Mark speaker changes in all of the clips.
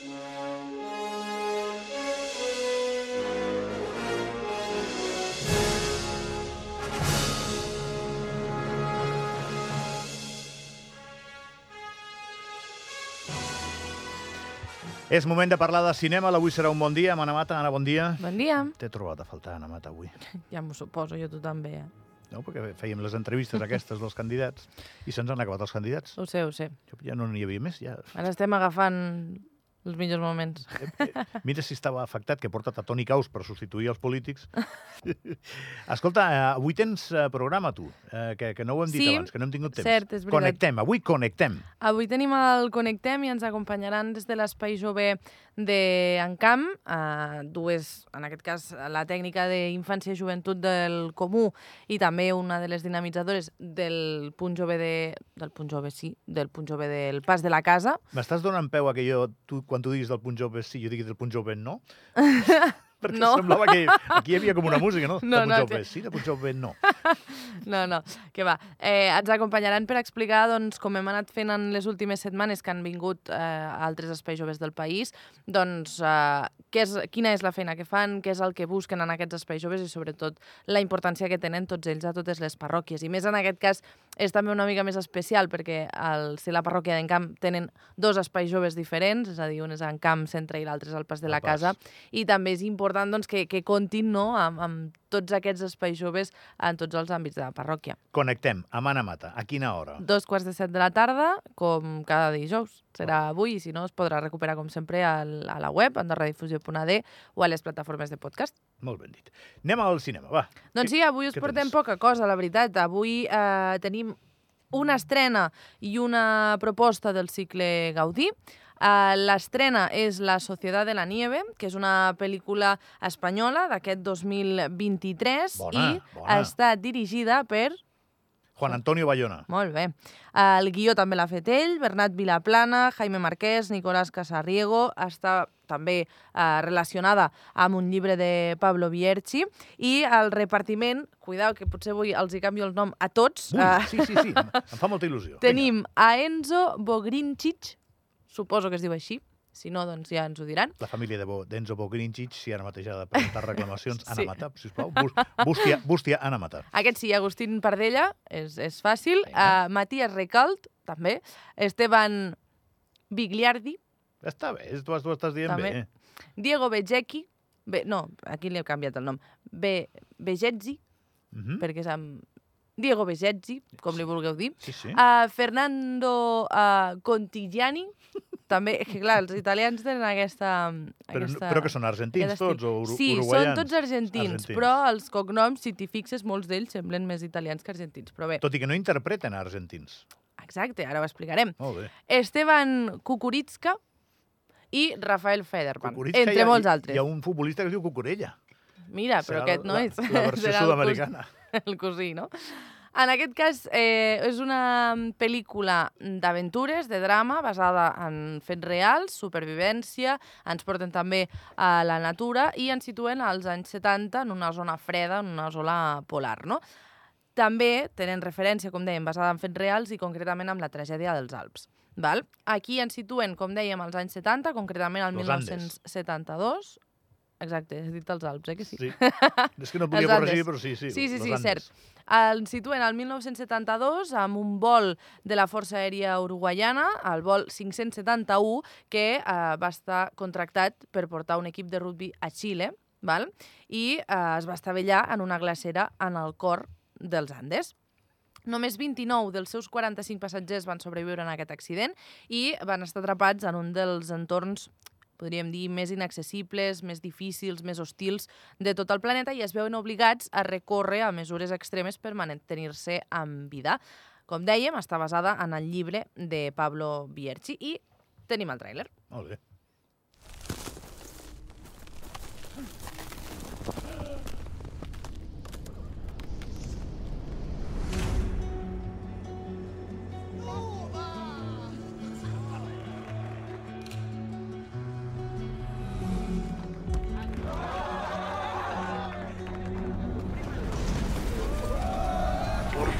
Speaker 1: És moment de parlar de cinema. L'avui serà un bon dia. Anna Mata, Anna, bon dia.
Speaker 2: Bon dia.
Speaker 1: T'he trobat a faltar, Anna Mata, avui.
Speaker 2: Ja m'ho suposo, jo tu també. Eh?
Speaker 1: No? Perquè fèiem les entrevistes aquestes dels candidats i se'ns han acabat els candidats.
Speaker 2: Ho sé, ho sé.
Speaker 1: Jo ja no n'hi havia més. Ja.
Speaker 2: Ara estem agafant els millors moments.
Speaker 1: Eh, eh, Mira si estava afectat, que porta a Toni Caus per substituir els polítics. Escolta, eh, avui tens programa, tu, que, que no ho hem dit
Speaker 2: Sí,
Speaker 1: abans, que no hem tingut temps.
Speaker 2: cert, és veritat.
Speaker 1: Connectem, avui connectem.
Speaker 2: Avui tenim el Connectem i ens acompanyaran des de l'Espai Jove d'Encamp, eh, dues, en aquest cas, la tècnica d'Infància i Joventut del Comú i també una de les dinamitzadores del Punt Jove de... del Punt Jove, sí, del Punt Jove del Pas de la Casa.
Speaker 1: M'estàs donant peu a que jo, tu, quan tu diguis del punt jove sí, jo digui del punt jove no? Perquè
Speaker 2: No.
Speaker 1: semblava que aquí hi havia com una música, no?
Speaker 2: No,
Speaker 1: de punt
Speaker 2: no,
Speaker 1: jove sí, de punt jove no.
Speaker 2: No, no, que va. Eh, ens acompanyaran per explicar, doncs, com hem anat fent en les últimes setmanes que han vingut eh, altres espais joves del país, doncs, eh, què és, quina és la feina que fan, què és el que busquen en aquests espais joves i, sobretot, la importància que tenen tots ells a totes les parròquies. I més en aquest cas és també una mica més especial perquè al ser la parròquia d'Encamp tenen dos espais joves diferents, és a dir, un és Encamp Centre i l'altre és el Pas de la
Speaker 1: Pas.
Speaker 2: Casa, i també és important doncs, que, que comptin no, amb, amb tots aquests espais joves en tots els àmbits de la parròquia.
Speaker 1: Connectem, amb Anna Mata. A quina hora?
Speaker 2: Dos quarts de set de la tarda, com cada dijous. Serà avui i si no es podrà recuperar com sempre al, a la web, andorradifusió.ad o a les plataformes de podcast.
Speaker 1: Molt ben dit. Anem al cinema, va.
Speaker 2: Doncs sí, avui us portem
Speaker 1: tens?
Speaker 2: poca cosa, la veritat. Avui eh, tenim una estrena i una proposta del cicle Gaudí. Uh, L'estrena és La Societat de la Nieve, que és una pel·lícula espanyola d'aquest 2023
Speaker 1: Bona,
Speaker 2: i
Speaker 1: bona.
Speaker 2: està dirigida per
Speaker 1: Juan Antonio Bayona.
Speaker 2: Molt bé. El guió també l'ha fet ell, Bernat Vilaplana, Jaime Marquès, Nicolás Casarriego, està també eh, relacionada amb un llibre de Pablo Bierchi, i el repartiment, cuidao, que potser avui els hi canvio el nom a tots,
Speaker 1: Ui,
Speaker 2: eh,
Speaker 1: sí, sí, sí, em fa molta il·lusió.
Speaker 2: tenim a Enzo Bogrincic, suposo que es diu així, si no, doncs ja ens ho diran.
Speaker 1: La família de Bo, d'Enzo Bogrincic, si ara mateix ha de presentar reclamacions, Anna
Speaker 2: Sí.
Speaker 1: Mata, sisplau. Bus, bustia, bustia Anna Mata.
Speaker 2: Aquest sí, Agustín Pardella, és, és fàcil,
Speaker 1: Vinga.
Speaker 2: uh, Matías Recalt, també, Esteban Bigliardi,
Speaker 1: Està bé, tu, tu estàs dient
Speaker 2: També.
Speaker 1: bé.
Speaker 2: Diego Begecki, Be, no, aquí li he canviat el nom, Be, Begetzi,
Speaker 1: Uh -huh.
Speaker 2: perquè és amb Diego Begetzi, com li vulgueu dir.
Speaker 1: Sí, sí.
Speaker 2: Uh, Fernando uh, Contigiani, també, és que clar, els italians tenen aquesta...
Speaker 1: Però,
Speaker 2: aquesta
Speaker 1: però que són argentins tots o uru
Speaker 2: Sí,
Speaker 1: uruguaians?
Speaker 2: són tots argentins,
Speaker 1: Argentins.
Speaker 2: però els cognoms, si t'hi fixes, molts d'ells semblen més italians que argentins. Però bé,
Speaker 1: Tot i que no interpreten a argentins.
Speaker 2: exacte, ara ho explicarem.
Speaker 1: Molt bé.
Speaker 2: Esteban Kukuritska i Rafael Federman,
Speaker 1: Cucuritxa
Speaker 2: entre
Speaker 1: ha-
Speaker 2: molts altres.
Speaker 1: Hi ha un futbolista que es diu Cucurella.
Speaker 2: Mira, però
Speaker 1: Serà
Speaker 2: aquest no
Speaker 1: la,
Speaker 2: és.
Speaker 1: La versió sud-americana.
Speaker 2: El cosí, no? En aquest cas, eh, és una pel·lícula d'aventures, de drama, basada en fets reals, supervivència, ens porten també a la natura i ens situen als anys 70 en una zona freda, en una zona polar, no? També tenen referència, com dèiem, basada en fets reals i concretament amb la tragèdia dels Alps. Val? Aquí ens situen, com dèiem, als anys 70, concretament al
Speaker 1: Los Andes.
Speaker 2: 1972. Exacte, he dit els Alps, eh, que sí?
Speaker 1: Sí. És que no podia corregir, però sí, sí.
Speaker 2: Sí, sí, sí, cert. El situen al 1972 amb un vol de la Força Aèria Uruguaiana, el vol 571, que eh, va estar contractat per portar un equip de rugby a Xile, val? i eh, es va estavellar en una glacera en el cor dels Andes. Només 29 dels seus 45 passatgers van sobreviure en aquest accident i van estar atrapats en un dels entorns podríem dir, més inaccessibles, més difícils, més hostils de tot el planeta i es veuen obligats a recórrer a mesures extremes per mantenir-se amb vida. Com dèiem, està basada en el llibre de Pablo Bierchi i tenim el tràiler.
Speaker 1: Molt bé.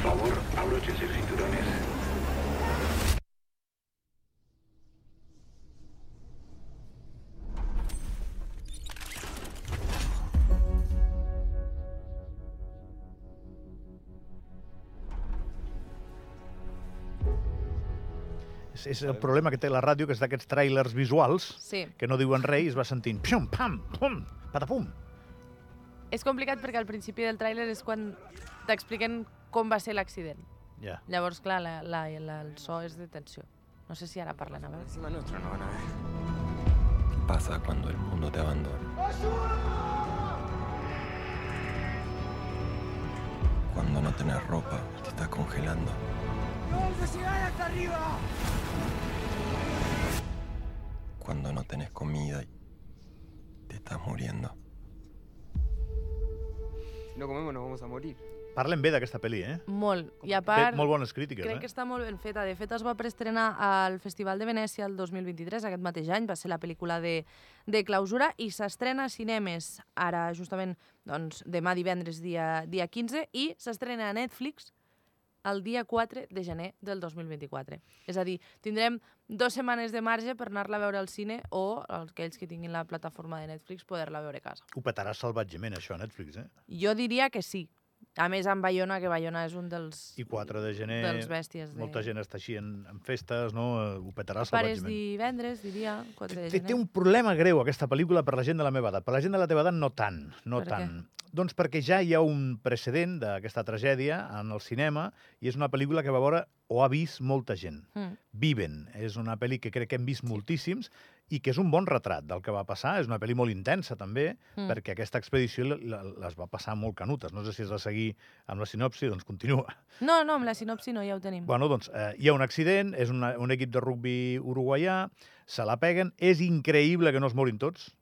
Speaker 3: favor, abróchense cinturones.
Speaker 1: És, és el problema que té la ràdio, que és d'aquests trailers visuals,
Speaker 2: sí.
Speaker 1: que no diuen res i es va sentint pium, pam, pum, patapum.
Speaker 2: És complicat perquè al principi del tràiler és quan t'expliquen com va ser l'accident.
Speaker 1: Ja.
Speaker 2: Llavors, clar, la, la, la, el so és de tensió. No sé si ara parlen, a veure.
Speaker 4: Encima nuestro no van a ver. ¿Qué pasa cuando el mundo te abandona? Cuando no tenés ropa, te estás congelando. Cuando no tenés comida y te estás muriendo.
Speaker 5: Si no comemos nos vamos a morir.
Speaker 1: Parlen bé d'aquesta pel·li, eh?
Speaker 2: Molt. I a
Speaker 1: Té
Speaker 2: part,
Speaker 1: molt bones crítiques,
Speaker 2: crec
Speaker 1: eh?
Speaker 2: que està molt ben feta. De fet, es va preestrenar al Festival de Venècia el 2023, aquest mateix any, va ser la pel·lícula de, de clausura, i s'estrena a cinemes ara, justament, doncs, demà divendres, dia, dia 15, i s'estrena a Netflix el dia 4 de gener del 2024. És a dir, tindrem dues setmanes de marge per anar-la a veure al cine o aquells que tinguin la plataforma de Netflix poder-la veure a casa.
Speaker 1: Ho petarà salvatgement, això, a Netflix, eh?
Speaker 2: Jo diria que sí. A més, amb Bayona, que Bayona és un dels,
Speaker 1: I 4 de gener,
Speaker 2: dels bèsties. De...
Speaker 1: molta gent està així en, en festes, no? Eh, Ho petarà
Speaker 2: Pares
Speaker 1: salvatgement.
Speaker 2: divendres, diria, 4 de gener.
Speaker 1: té un problema greu, aquesta pel·lícula, per la gent de la meva edat. Per la gent de la teva edat, no tant. No
Speaker 2: Per què?
Speaker 1: tant. Doncs perquè ja hi ha un precedent d'aquesta tragèdia en el cinema i és una pel·lícula que va veure o ha vist molta gent.
Speaker 2: Mm.
Speaker 1: Viven és una pel·li que crec que hem vist moltíssims i que és un bon retrat del que va passar. És una pel·li molt intensa, també,
Speaker 2: Mm.
Speaker 1: perquè aquesta expedició les va passar molt canutes. No sé si has de seguir amb la sinopsi, doncs continua.
Speaker 2: No, no, amb la sinopsi no, ja ho tenim.
Speaker 1: Bueno, doncs eh, hi ha un accident, és una, un equip de rugbi uruguaià, se la peguen, és increïble que no es morin tots.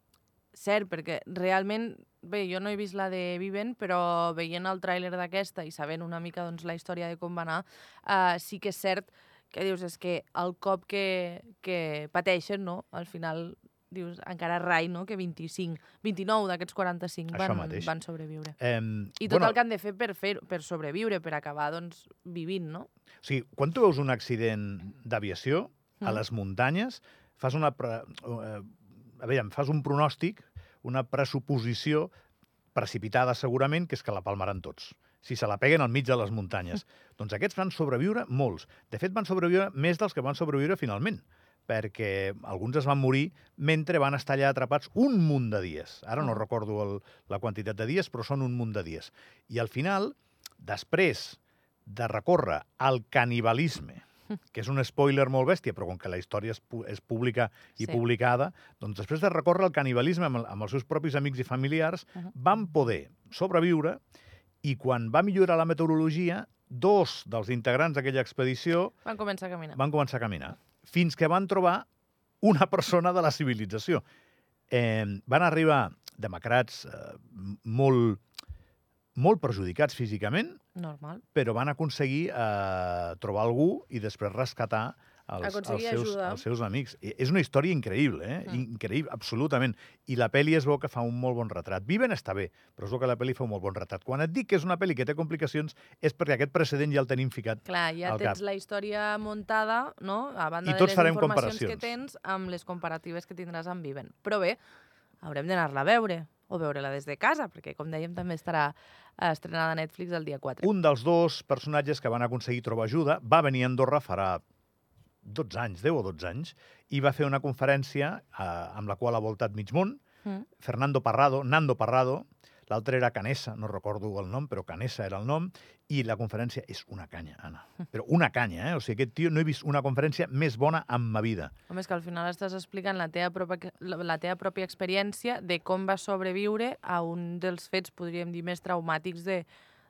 Speaker 2: Cert, perquè realment, bé, jo no he vist la de Viven, però veient el tràiler d'aquesta i sabent una mica doncs, la història de com va anar, uh, sí que és cert que dius, és que el cop que, que pateixen, no?, al final dius, encara rai, no?, que 25, 29 d'aquests 45
Speaker 1: Això
Speaker 2: van,
Speaker 1: mateix.
Speaker 2: van sobreviure.
Speaker 1: Eh,
Speaker 2: I tot el que han de fer per, fer per sobreviure, per acabar, doncs, vivint, no?
Speaker 1: O sigui, quan tu veus un accident d'aviació a
Speaker 2: Mm.
Speaker 1: les muntanyes, fas una... Pre... eh, a veure, fas un pronòstic, una pressuposició precipitada segurament, que és que la palmaran tots si se la peguen al mig de les muntanyes. doncs aquests van sobreviure molts. De fet, van sobreviure més dels que van sobreviure finalment, perquè alguns es van morir mentre van estar allà atrapats un munt de dies. Ara no
Speaker 2: Ah.
Speaker 1: recordo el, la quantitat de dies, però són un munt de dies. I al final, després de recórrer al canibalisme, que és un spoiler molt bèstia, però com que la història és, és pública i
Speaker 2: Sí.
Speaker 1: publicada, doncs després de recórrer al canibalisme amb, amb els seus propis amics i familiars,
Speaker 2: Mhm.
Speaker 1: van poder sobreviure i quan va millorar la meteorologia, dos dels integrants d'aquella expedició
Speaker 2: Van començar a caminar.
Speaker 1: van començar a caminar, fins que van trobar una persona de la civilització. Eh, van arribar demacrats eh, molt, molt perjudicats físicament,
Speaker 2: Normal.
Speaker 1: però van aconseguir eh, trobar algú i després rescatar els, els, seus,
Speaker 2: ajuda.
Speaker 1: els seus amics. I és una història increïble, eh?
Speaker 2: Mm.
Speaker 1: Increïble, absolutament. I la pel·li es veu que fa un molt bon retrat. Viven està bé, però es veu que la pel·li fa un molt bon retrat. Quan et dic que és una pel·li que té complicacions és perquè aquest precedent ja el tenim ficat.
Speaker 2: Clar, ja
Speaker 1: al
Speaker 2: tens
Speaker 1: cap.
Speaker 2: la història muntada, no?, a banda
Speaker 1: I
Speaker 2: de les
Speaker 1: farem
Speaker 2: informacions que tens amb les comparatives que tindràs amb Viven. Però bé, haurem d'anar-la a veure o veure-la des de casa, perquè, com dèiem, també estarà eh, estrenada a Netflix el dia 4.
Speaker 1: Un dels dos personatges que van aconseguir trobar ajuda va venir a Andorra farà 12 anys, 10 o 12 anys, i va fer una conferència eh, amb la qual ha voltat mig món,
Speaker 2: Mm.
Speaker 1: Fernando Parrado, Nando Parrado, l'altre era Canessa, no recordo el nom, però Canessa era el nom, i la conferència és una canya, Anna. Però una canya, eh? O sigui, aquest tio no he vist una conferència més bona en ma vida.
Speaker 2: Home, és que al final estàs explicant la teva, pròpia, la, la teva pròpia experiència de com vas sobreviure a un dels fets, podríem dir, més traumàtics de,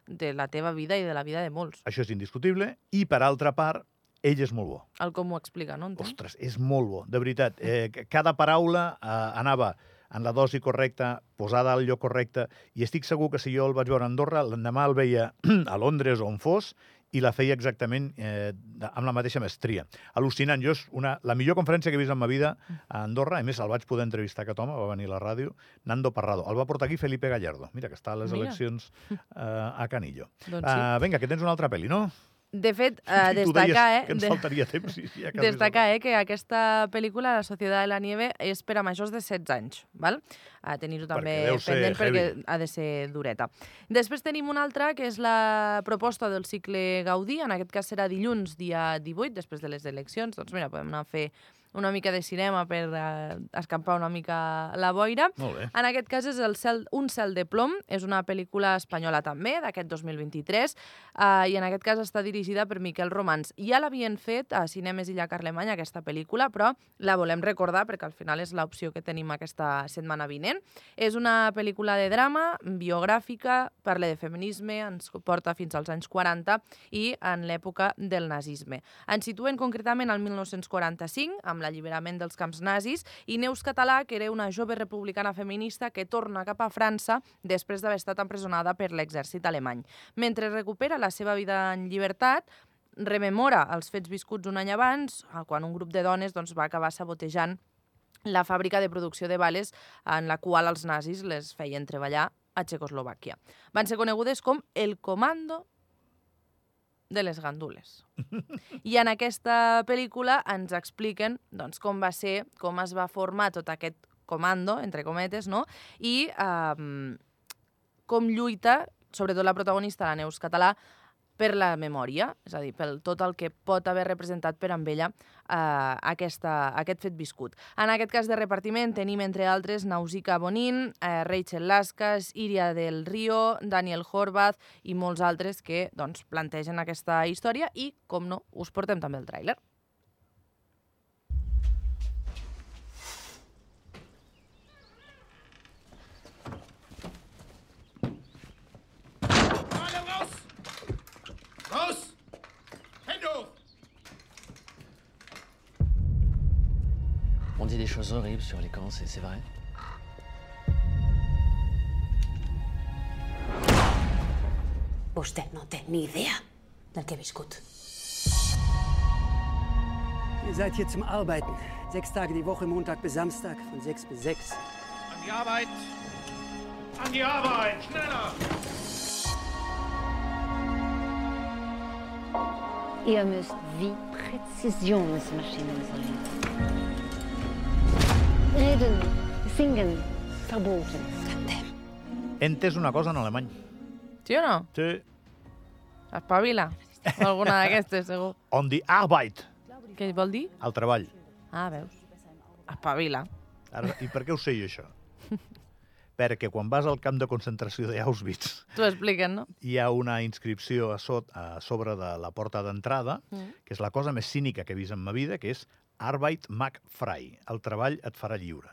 Speaker 2: de la teva vida i de la vida de molts.
Speaker 1: Això és indiscutible. I, per altra part, ell és molt bo.
Speaker 2: El com ho explica, no? Entenc?
Speaker 1: Ostres, és molt bo, de veritat. Eh, cada paraula eh, anava en la dosi correcta, posada al lloc correcte, i estic segur que si jo el vaig veure a Andorra, l'endemà el veia a Londres o on fos, i la feia exactament eh, amb la mateixa mestria. Al·lucinant. Jo és una, la millor conferència que he vist en ma vida a Andorra, a més el vaig poder entrevistar aquest home, va venir a la ràdio, Nando Parrado. El va portar aquí Felipe Gallardo. Mira, que està a les
Speaker 2: Mira.
Speaker 1: eleccions eh, a Canillo.
Speaker 2: Doncs sí.
Speaker 1: Uh, vinga, que tens una altra pel·li, no?
Speaker 2: De fet, eh,
Speaker 1: tu deies
Speaker 2: destacar, eh,
Speaker 1: que ens faltaria temps. Sí, ja quasi
Speaker 2: Destacar eh, que aquesta pel·lícula, La Societat de la Nieve, és per a majors de 16 anys. Val? A tenir-ho també
Speaker 1: Perquè
Speaker 2: pendent
Speaker 1: heavy.
Speaker 2: perquè ha de ser dureta. Després tenim una altra, que és la proposta del cicle Gaudí. En aquest cas serà dilluns, dia 18, després de les eleccions. Doncs mira, podem anar a fer una mica de cinema per eh, escampar una mica la boira. En aquest cas és el cel, Un cel de plom, és una pel·lícula espanyola també, d'aquest 2023, eh, i en aquest cas està dirigida per Miquel Romans. Ja l'havien fet a Cinemes Illa Carlemany, aquesta pel·lícula, però la volem recordar perquè al final és l'opció que tenim aquesta setmana vinent. És una pel·lícula de drama, biogràfica, parla de feminisme, ens porta fins als anys 40 i en l'època del nazisme. Ens situen concretament al 1945, amb l'alliberament dels camps nazis, i Neus Català, que era una jove republicana feminista que torna cap a França després d'haver estat empresonada per l'exèrcit alemany. Mentre recupera la seva vida en llibertat, rememora els fets viscuts un any abans, quan un grup de dones doncs, va acabar sabotejant la fàbrica de producció de bales en la qual els nazis les feien treballar a Txecoslovàquia. Van ser conegudes com el Comando de les gandules. I en aquesta pel·lícula ens expliquen doncs, com va ser, com es va formar tot aquest comando, entre cometes, no? i eh, com lluita, sobretot la protagonista, la Neus Català, per la memòria, és a dir, per tot el que pot haver representat per amb ella eh, aquesta, aquest fet viscut. En aquest cas de repartiment tenim, entre altres, Nausicaa Bonin, eh, Rachel Lascas, Iria del Río, Daniel Horvath i molts altres que doncs, plantegen aquesta història i, com no, us portem també el tràiler.
Speaker 6: On dit des choses horribles sur les camps, c'est c'est vrai
Speaker 7: Vostè no té ni idea del que he viscut.
Speaker 8: Ihr seid hier zum Arbeiten. Sechs Tage die Woche, Montag bis Samstag, von sechs bis sechs.
Speaker 9: An die Arbeit! An die Arbeit! Schneller!
Speaker 10: Ihr müsst wie Präzisionsmaschinen sein. Reden, singen, verboten.
Speaker 1: He entès una cosa en alemany.
Speaker 2: Sí o no?
Speaker 1: Sí.
Speaker 2: Espavila. O alguna d'aquestes, segur.
Speaker 1: On the Arbeit,
Speaker 2: Què vol dir?
Speaker 1: el treball.
Speaker 2: Ah, veus. Espavila.
Speaker 1: Ara, I per què ho sé jo, això? Perquè quan vas al camp de concentració d'Auschwitz
Speaker 2: T'ho expliquen, no?
Speaker 1: hi ha una inscripció a, sot, a sobre de la porta d'entrada,
Speaker 2: Mm.
Speaker 1: que és la cosa més cínica que he vist en ma vida, que és Arbeit macht frei. El treball et farà lliure.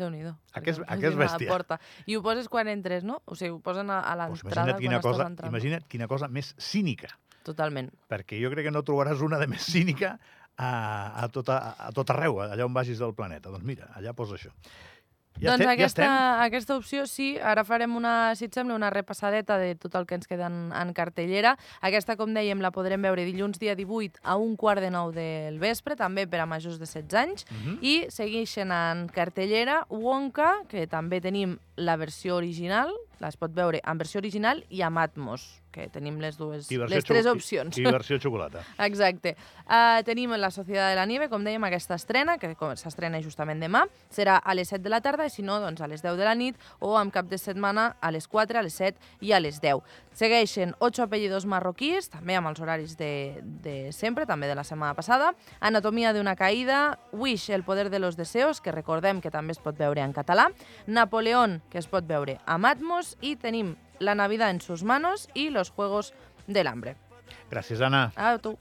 Speaker 2: Déu-n'hi-do.
Speaker 1: Aquest-
Speaker 2: Perquè ho
Speaker 1: aquest
Speaker 2: posin a la
Speaker 1: bèstia.
Speaker 2: Porta. I ho poses quan entres, no? O sigui, ho posen a, a
Speaker 1: Pues
Speaker 2: l'entrada
Speaker 1: imagina't, quina
Speaker 2: quan
Speaker 1: cosa,
Speaker 2: entrant.
Speaker 1: imagina't quina cosa més cínica,
Speaker 2: Totalment.
Speaker 1: perquè jo crec que no trobaràs una de més cínica a, a, tot, a, a tot arreu, allà on vagis del planeta. Doncs mira, allà posa això. Ja
Speaker 2: doncs
Speaker 1: estem,
Speaker 2: aquesta,
Speaker 1: ja estem.
Speaker 2: aquesta opció sí, ara farem una, si et sembla, una repassadeta de tot el que ens queda en, en cartellera. Aquesta, com dèiem, la podrem veure dilluns dia 18 a un quart de nou del vespre, també per a majors de 16 anys.
Speaker 1: Mhm.
Speaker 2: I segueixen en cartellera Wonka, que també tenim la versió original, es pot veure en versió original i amb Atmos, que tenim les dues, les tres opcions.
Speaker 1: I, versió xocolata.
Speaker 2: Exacte. Uh, tenim La Societat de la Nieve, com dèiem, aquesta estrena, que s'estrena justament demà, serà a les 7 de la tarda, i si no, doncs a les 10 de la nit, o amb cap de setmana a les 4, a les 7 i a les 10. Segueixen 8 apellidos marroquís, també amb els horaris de, de sempre, també de la setmana passada, Anatomia d'una caïda, Wish, el poder de los deseos, que recordem que també es pot veure en català, Napoleón, que es pot veure amb Atmos, i tenim La Navidad en sus manos i Los Juegos del Hambre.
Speaker 1: Gràcies, Anna.
Speaker 2: A tu.